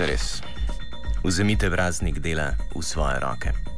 se res. Vzemite praznik dela v svoje roke.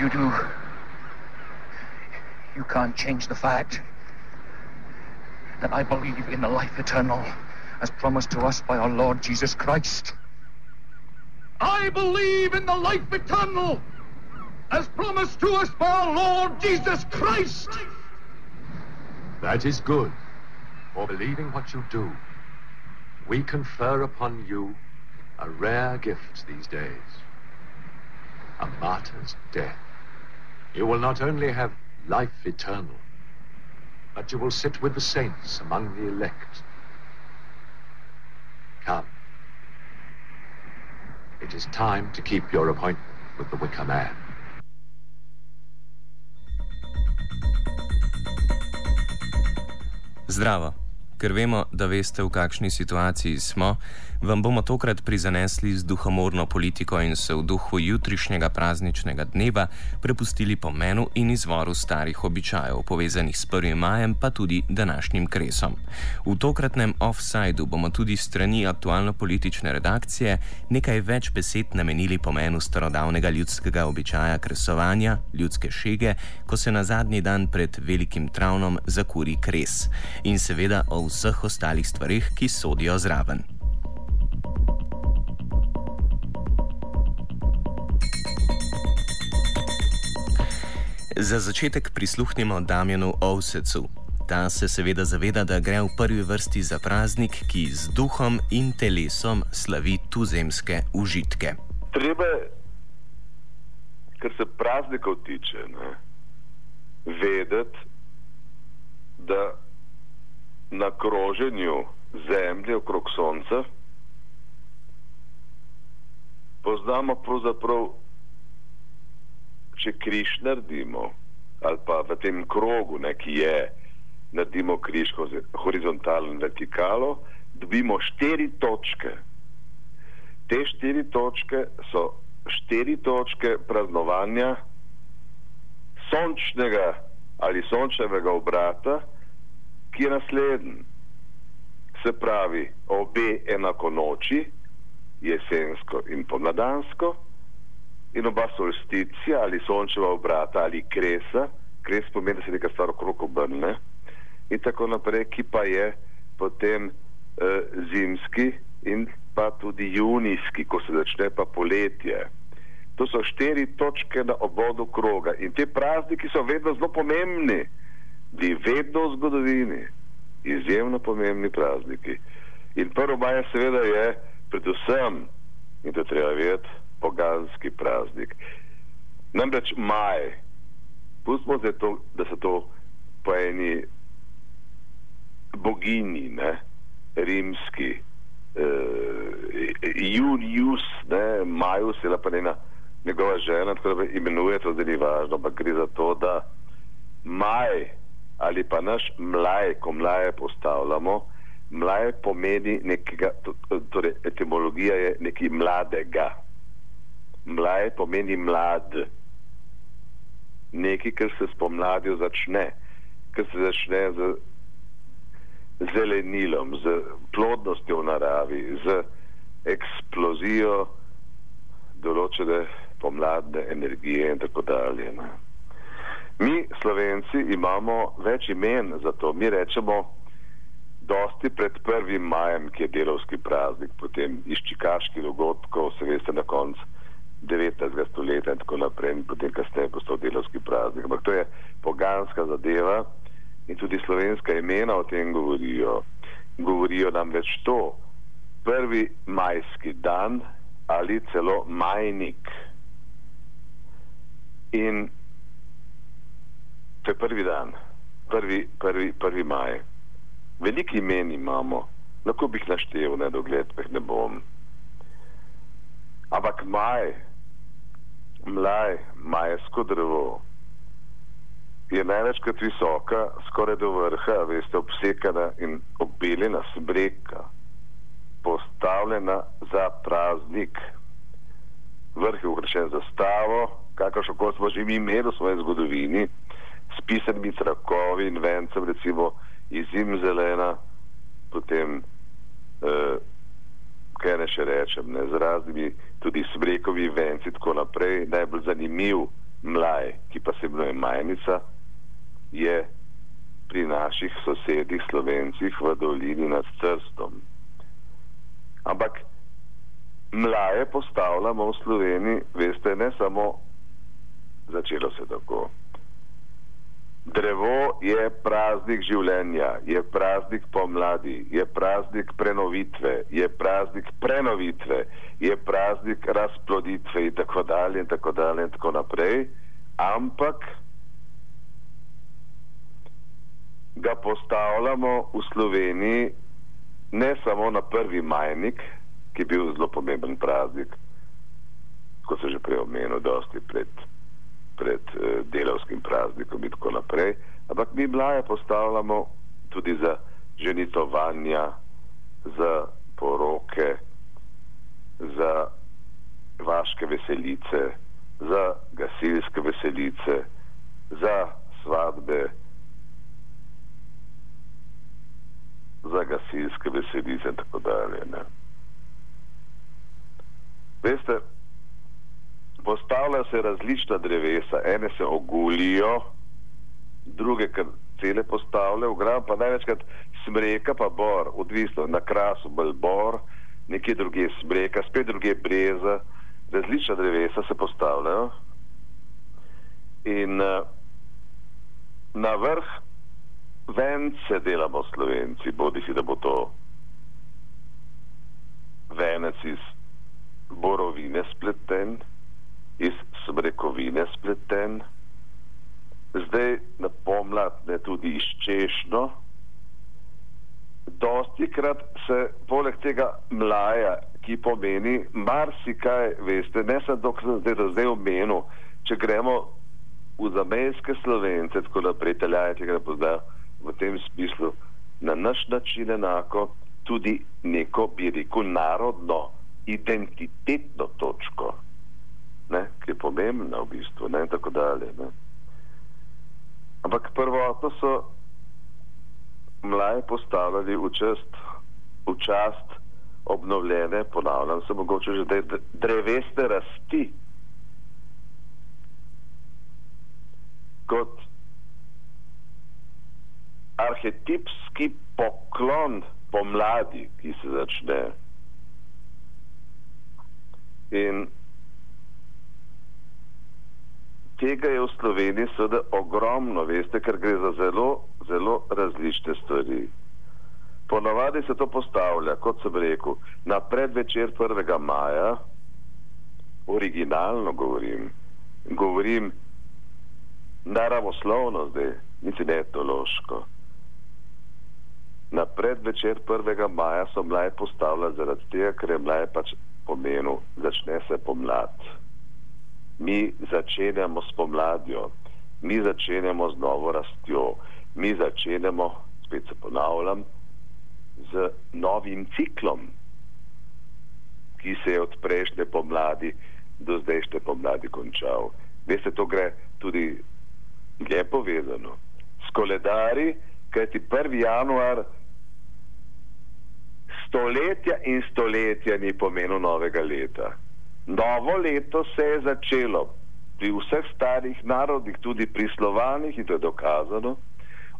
You do, you can't change the fact that I believe in the life eternal as promised to us by our Lord Jesus Christ. I believe in the life eternal as promised to us by our Lord Jesus Christ. That is good. For believing what you do, we confer upon you a rare gift these days a martyr's death. You will not only have life eternal, but you will sit with the saints among the elect. Come. It is time to keep your appointment with the Wicker Man. Zdravo. Ker vemo, da veste, v kakšni situaciji smo, vam bomo tokrat prizanesli z duhomorno politiko in se v duhu jutrišnjega prazničnega dneva prepustili pomenu in izvoru starih običajev, povezanih s 1. majem, pa tudi današnjim kresom. V tokratnem offsajdu bomo tudi strani aktualno-politične redakcije nekaj več besed namenili pomenu starodavnega ljudskega običaja kresovanja, ljudske šege, ko se na zadnji dan pred velikim travnom zakuri kres. In seveda o vseh ostalih stvarih, ki sodijo zraven. Za začetek prisluhnimo Damjenu Ovsecu. Ta se seveda zaveda, da gre v prvi vrsti za praznik, ki z duhom in telesom slavi tuzemske užitke. Treba, kar se praznikov tiče, ne, vedeti, da na kroženju Zemlje okrog Sonca, poznamo pravzaprav, če križ naredimo, ali pa v tem krogu, ne, ki je, naredimo križ horizontalno in vertikalo, dobimo štiri točke. Te štiri točke so štiri točke praznovanja sončnega ali sončevega obrata, ki je naslednji. Se pravi, obe enako noči, jesensko in pomladansko, in oba solsticija ali sončeva obrata ali kresa, kres pomeni, da se neka stvar okrog obrne, in tako naprej, ki pa je potem eh, zimski in pa tudi junijski, ko se začne pa poletje. To so štiri točke na obodu kroga in te prazniki so vedno zelo pomembni bili vedno v zgodovini izjemno pomembni prazniki. In prvo maja seveda je predvsem, in to treba vedeti, poganski praznik. Namreč maj, pustimo zdaj to, da so to po eni bogini, ne, rimski, eh, Junius, ne, Majus je pa njena njegova žena, tako da imenuje to zdaj ni važno, ampak gre za to, da maj ali pa naš mlaj, ko mlaje postavljamo, mlaj pomeni nekega, torej etimologija je nekaj mladega. Mlaj pomeni mlad. Nekaj, kar se spomladijo začne, kar se začne z zelenilom, z plodnostjo v naravi, z eksplozijo določene pomladne energije in tako dalje. Ne. Mi, slovenci, imamo več imen za to. Mi rečemo, dosti pred 1. majem, ki je delovski praznik, potem iz čikaških dogodkov, se veste, na koncu 19. stoletja in tako naprej, in potem kasneje postal delovski praznik. Ampak to je poganska zadeva in tudi slovenska imena o tem govorijo. Govorijo nam več to, prvi majski dan ali celo majnik. In To je prvi dan, prvi, prvi, prvi maj. Veliki imen imamo, lahko bi jih naštel, ne dogled, pa jih ne bom. Ampak maj, mlaj, majsko drevo je največkrat visoka, skoraj do vrha, veste, obsekana in obeljena smreka, postavljena za praznik. Vrh je ukrašen za stavo, kakršno kot smo že mi imeli v svoji zgodovini, s pisanimi trakovi in vencem, recimo iz zim zelena, potem, eh, kaj ne še rečem, ne, z raznimi tudi smrekovi venci in tako naprej. Najbolj zanimiv mlaj, ki pa se imenuje majnica, je pri naših sosedih slovencih v dolini nad Crstom. Ampak mlaje postavljamo v Sloveniji, veste, ne samo začelo se tako. Drevo je praznik življenja, je praznik pomladi, je praznik prenovitve, je praznik prenovitve, je praznik razploditve in tako dalje in tako dalje in tako naprej. Ampak ga postavljamo v Sloveniji ne samo na prvi majnik, ki je bil zelo pomemben praznik, kot se že prej omenil, dosti pred, pred uh, delavskim praznikom in tako naprej, ampak mi mlaje postavljamo tudi za ženitovanja, za poroke, za vaške veselice, za gasilske veselice, za svadbe, za gasilske veselice in tako dalje. Ne. Veste, postavljajo se različna drevesa, ene se ogulijo, druge kar cele postavljajo, v gram pa največkrat smreka pa bor, odvisno na krasu bolj bor, nekje druge smreka, spet druge breza, različna drevesa se postavljajo. In uh, na vrh vence delamo slovenci, bodi si da bo to venec iz borovine spleten, iz smrekovine spleten, zdaj na pomlad ne tudi iz češno. Dosti krat se poleg tega mlaja, ki pomeni marsikaj, veste, ne samo dok sem zdaj, zdaj omenil, če gremo v zamejske slovence, tako naprej, italijani tega ne poznajo, v tem smislu na naš način enako tudi neko, bi rekel, narodno identitetno točko, ne, ki je pomembna v bistvu ne, in tako dalje. Ne. Ampak prvotno so mlaje postavljali v čast, v čast obnovljene, ponavljam se mogoče že, dreveste rasti kot arhetipski poklon pomladi, ki se začne. In tega je v Sloveniji seveda ogromno, veste, ker gre za zelo, zelo različne stvari. Ponavadi se to postavlja, kot sem rekel, na predvečer 1. maja, originalno govorim, govorim naravoslovno zdaj, niti ne etološko. Na predvečer 1. maja so mlaje postavljali zaradi tega, ker je mlaje pač pomenil, začne se pomlad. Mi začenjamo s pomladjo, mi začenjamo z novo rastjo, mi začenjamo, spet se ponavljam, z novim ciklom, ki se je od prejšnje pomladi do zdajšnje pomladi končal. Veste, to gre tudi lepo vezano. S koledari, kajti 1. januar stoletja in stoletja ni pomenil novega leta. Novo leto se je začelo pri vseh starih narodih, tudi pri slovanih, in to je dokazano,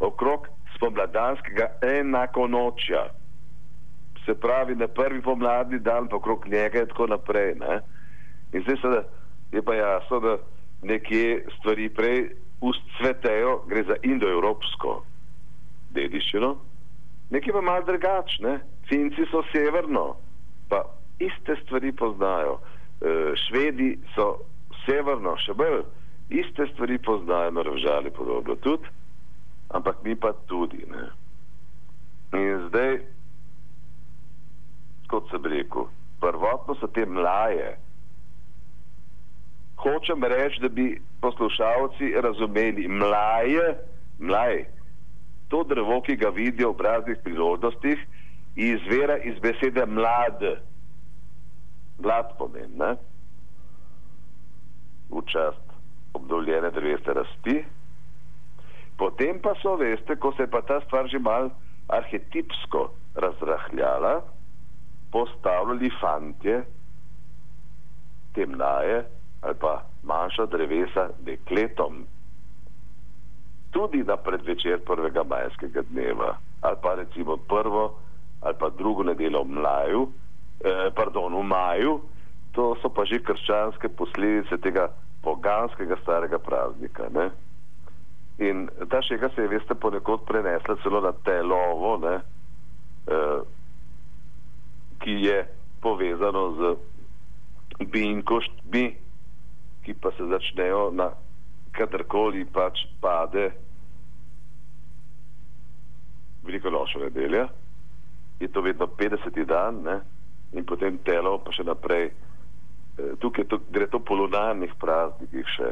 okrog spomladanskega enako nočja. Se pravi, na prvi pomladni dan, pa okrog njega in tako naprej. Ne? In zdaj se je pa jasno, da nekje stvari prej ustvetejo, gre za indoevropsko dediščino, nekje pa malo drugačne. Finci so severno, pa iste stvari poznajo. E, švedi so severno, še bolj iste stvari poznajo, naravžali podobno tudi, ampak mi pa tudi. Ne. In zdaj, kot sem rekel, prvotno so te mlaje hočem reči, da bi poslušalci razumeli mlaje, mlaj. To drevo, ki ga vidijo v raznih priložnostih, izvira iz besede mlad. Mlad pomeni, ne? V čast obdoljene dreveste rasti. Potem pa so, veste, ko se je pa ta stvar že mal arhetipsko razrahljala, postavljali fantje, temnaje ali pa manjša drevesa dekletom. Tudi na predvečer prvega majskega dneva, ali pa recimo prvo ali pa drugo nedeljo v mlaju, eh, pardon, v maju, to so pa že krščanske posledice tega poganskega starega praznika. Ne? In ta šega se je, veste, ponekod prenesla celo na telovo, ne? Eh, ki je povezano z binkoštmi, ki pa se začnejo na kadarkoli pač pade veliko nočno nedelja, je to vedno 50. dan ne? In potem telo pa še naprej. E, tukaj to, gre to po lunarnih praznikih še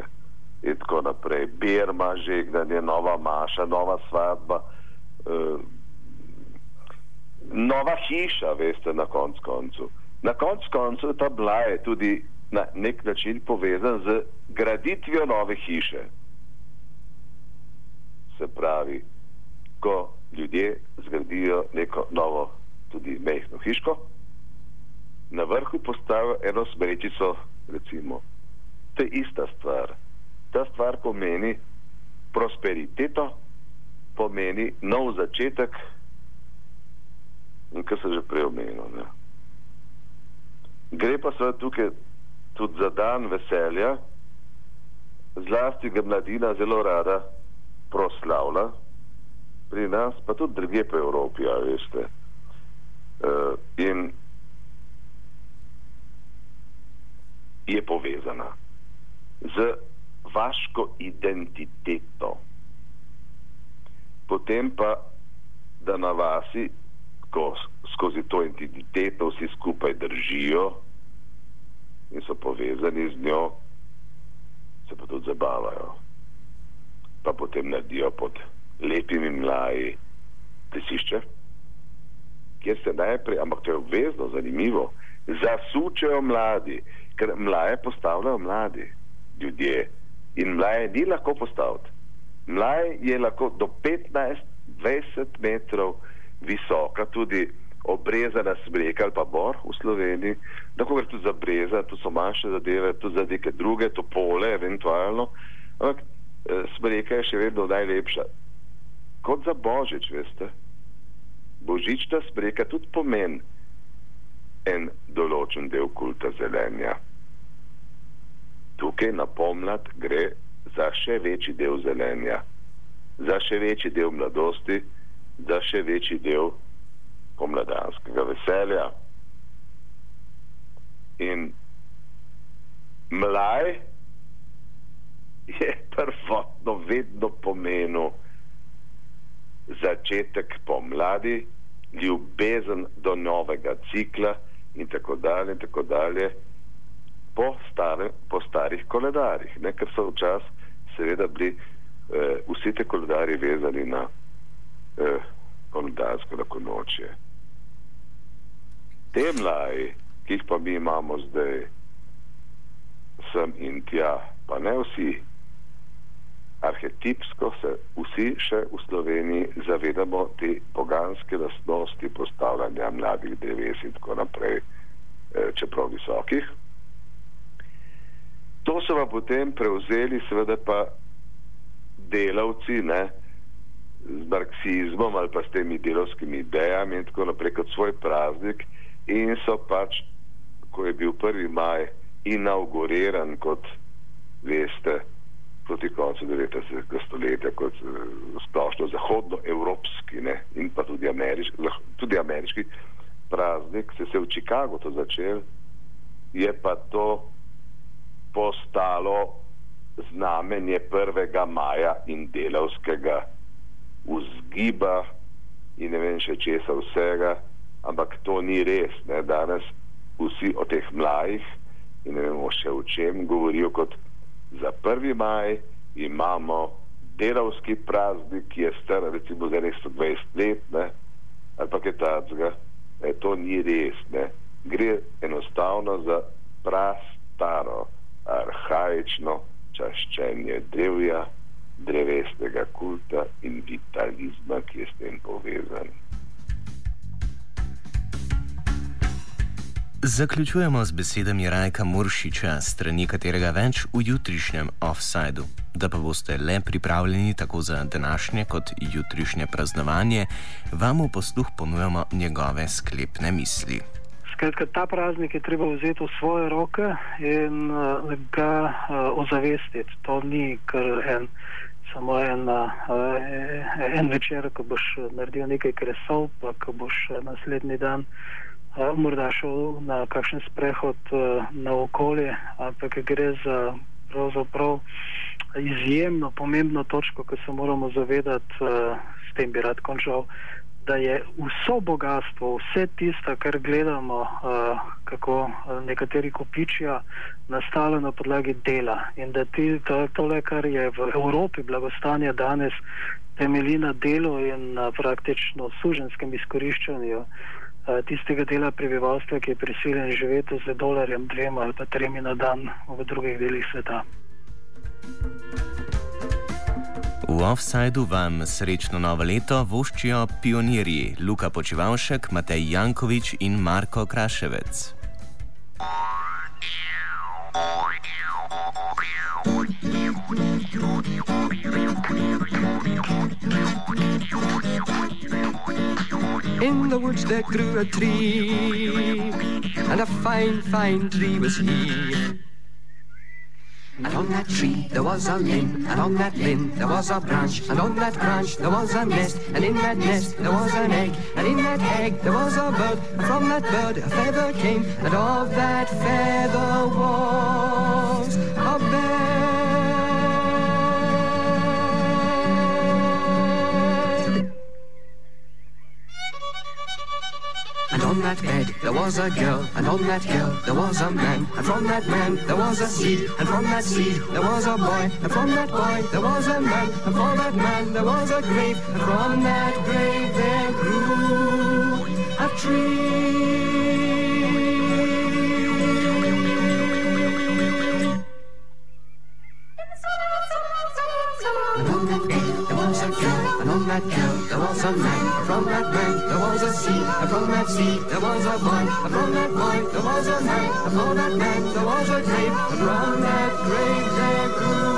in tako naprej. Birma, žegnanje, nova maša, nova svadba, e, nova hiša, veste, na konc koncu. Na konc koncu ta blaje tudi na nek način povezan z graditvijo nove hiše. Se pravi, ko ljudje zgradijo neko novo, tudi mehko hiško, na vrhu postavijo eno smrečico, recimo. To je ista stvar. Ta stvar pomeni prosperiteto, pomeni nov začetek, in kar se že prej omenil. Gre pa seveda tukaj tudi za dan veselja, zlasti ga mladina zelo rada proslavlja, pri nas pa tudi druge po Evropi, a veste. Uh, in je povezana z vaško identiteto. Potem pa, da na vasi, ko skozi to identiteto vsi skupaj držijo, in so povezani z njo, se pa tudi zabavajo. Pa potem naredijo pod lepimi mlaji plesišče, kjer se najprej, ampak to je obvezno, zanimivo, zasučejo mladi, ker mlaje postavljajo mladi ljudje in mlaje ni lahko postaviti. Mlaj je lahko do 15-20 metrov visoka, tudi obrezana smreka ali pa bor v Sloveniji, lahko gre tudi za breza, tu so manjše zadeve, tudi za neke druge topole, eventualno, ampak eh, smreka je še vedno najlepša. Kot za božič, veste, božična smreka tudi pomeni en določen del kulta zelenja. Tukaj na pomlad gre za še večji del zelenja, za še večji del mladosti, za še večji del pomladanskega veselja. In mlaj je prvotno vedno pomenil začetek pomladi, ljubezen do novega cikla in tako dalje in tako dalje po, stare, po starih koledarjih, ne, ker so včasih seveda bili eh, vsi te koledarji vezani na eh, koledarsko lakonočje te mlaji, ki jih pa mi imamo zdaj, sem in tja, pa ne vsi, arhetipsko se vsi še v Sloveniji zavedamo te poganske lastnosti postavljanja mladih dreves in tako naprej, eh, čeprav visokih. To so pa potem prevzeli seveda pa delavci, ne, z marksizmom ali pa s temi delovskimi idejami in tako naprej kot svoj praznik, in so pač, ko je bil 1. maj inauguriran kot veste proti koncu 19. stoletja kot uh, splošno zahodnoevropski ne, in pa tudi ameriški, tudi ameriški praznik, se je v Chicagu to začel, je pa to znamenje 1. maja in delavskega vzgiba in ne vem še česa vsega, ampak to ni res. Ne? Danes vsi o teh mlajih in ne vemo še v čem, govorijo kot za 1. maj imamo delavski praznik, ki je star recimo za 120 let, ne, ali pa kaj takega, to ni res. Ne. Gre enostavno za prastaro, arhajično čaščenje drevja, drevesnega kulta in vitalizma, ki je s tem povezan. Zaključujemo z besedami Rajka Muršiča, strani katerega več v jutrišnjem offsajdu. Da pa boste le pripravljeni tako za današnje kot jutrišnje praznovanje, vam v posluh ponujamo njegove sklepne misli. Skratka, ta praznik je treba vzeti v svoje roke in uh, ga uh, ozavestiti. To ni kar en, samo en, uh, en večer, ko boš naredil nekaj kresov, pa ko boš naslednji dan morda šel na kakšen sprehod na okolje, ampak gre za pravzaprav izjemno pomembno točko, ki se moramo zavedati, s tem bi rad končal, da je vso bogatstvo, vse tisto, kar gledamo, kako nekateri kopičijo, nastalo na podlagi dela in da ti, to, tole, kar je v Evropi blagostanje danes, temelji na delu in na praktično suženskem izkoriščanju. Eh, tistega dela prebivalstva, ki je prisiljen živeti z dolarjem, dvema ali pa tremi na dan v drugih delih sveta. V offsajdu vam srečno novo leto voščijo pionirji Luka Počivalšek, Matej Jankovič in Marko Kraševec. In the woods there grew a tree, and a fine, fine tree was he. And on that tree there was a limb, and on that limb there was a branch, and on that branch there was a nest, and in that nest there was an egg, and in that egg there was a bird, and from that bird a feather came, and of that feather was that bed there was a girl, and on that girl there was a man, and from that man there was a seed, and from that seed there was a boy, and from that boy there was a man, and for that man there was a grave, and from that grave there grew a tree. On that there was a girl, and on that girl was a man. From that man there was a seed, and from that seed there was a boy, and from that boy there was a man, and for that man there was a grave, and from that grave there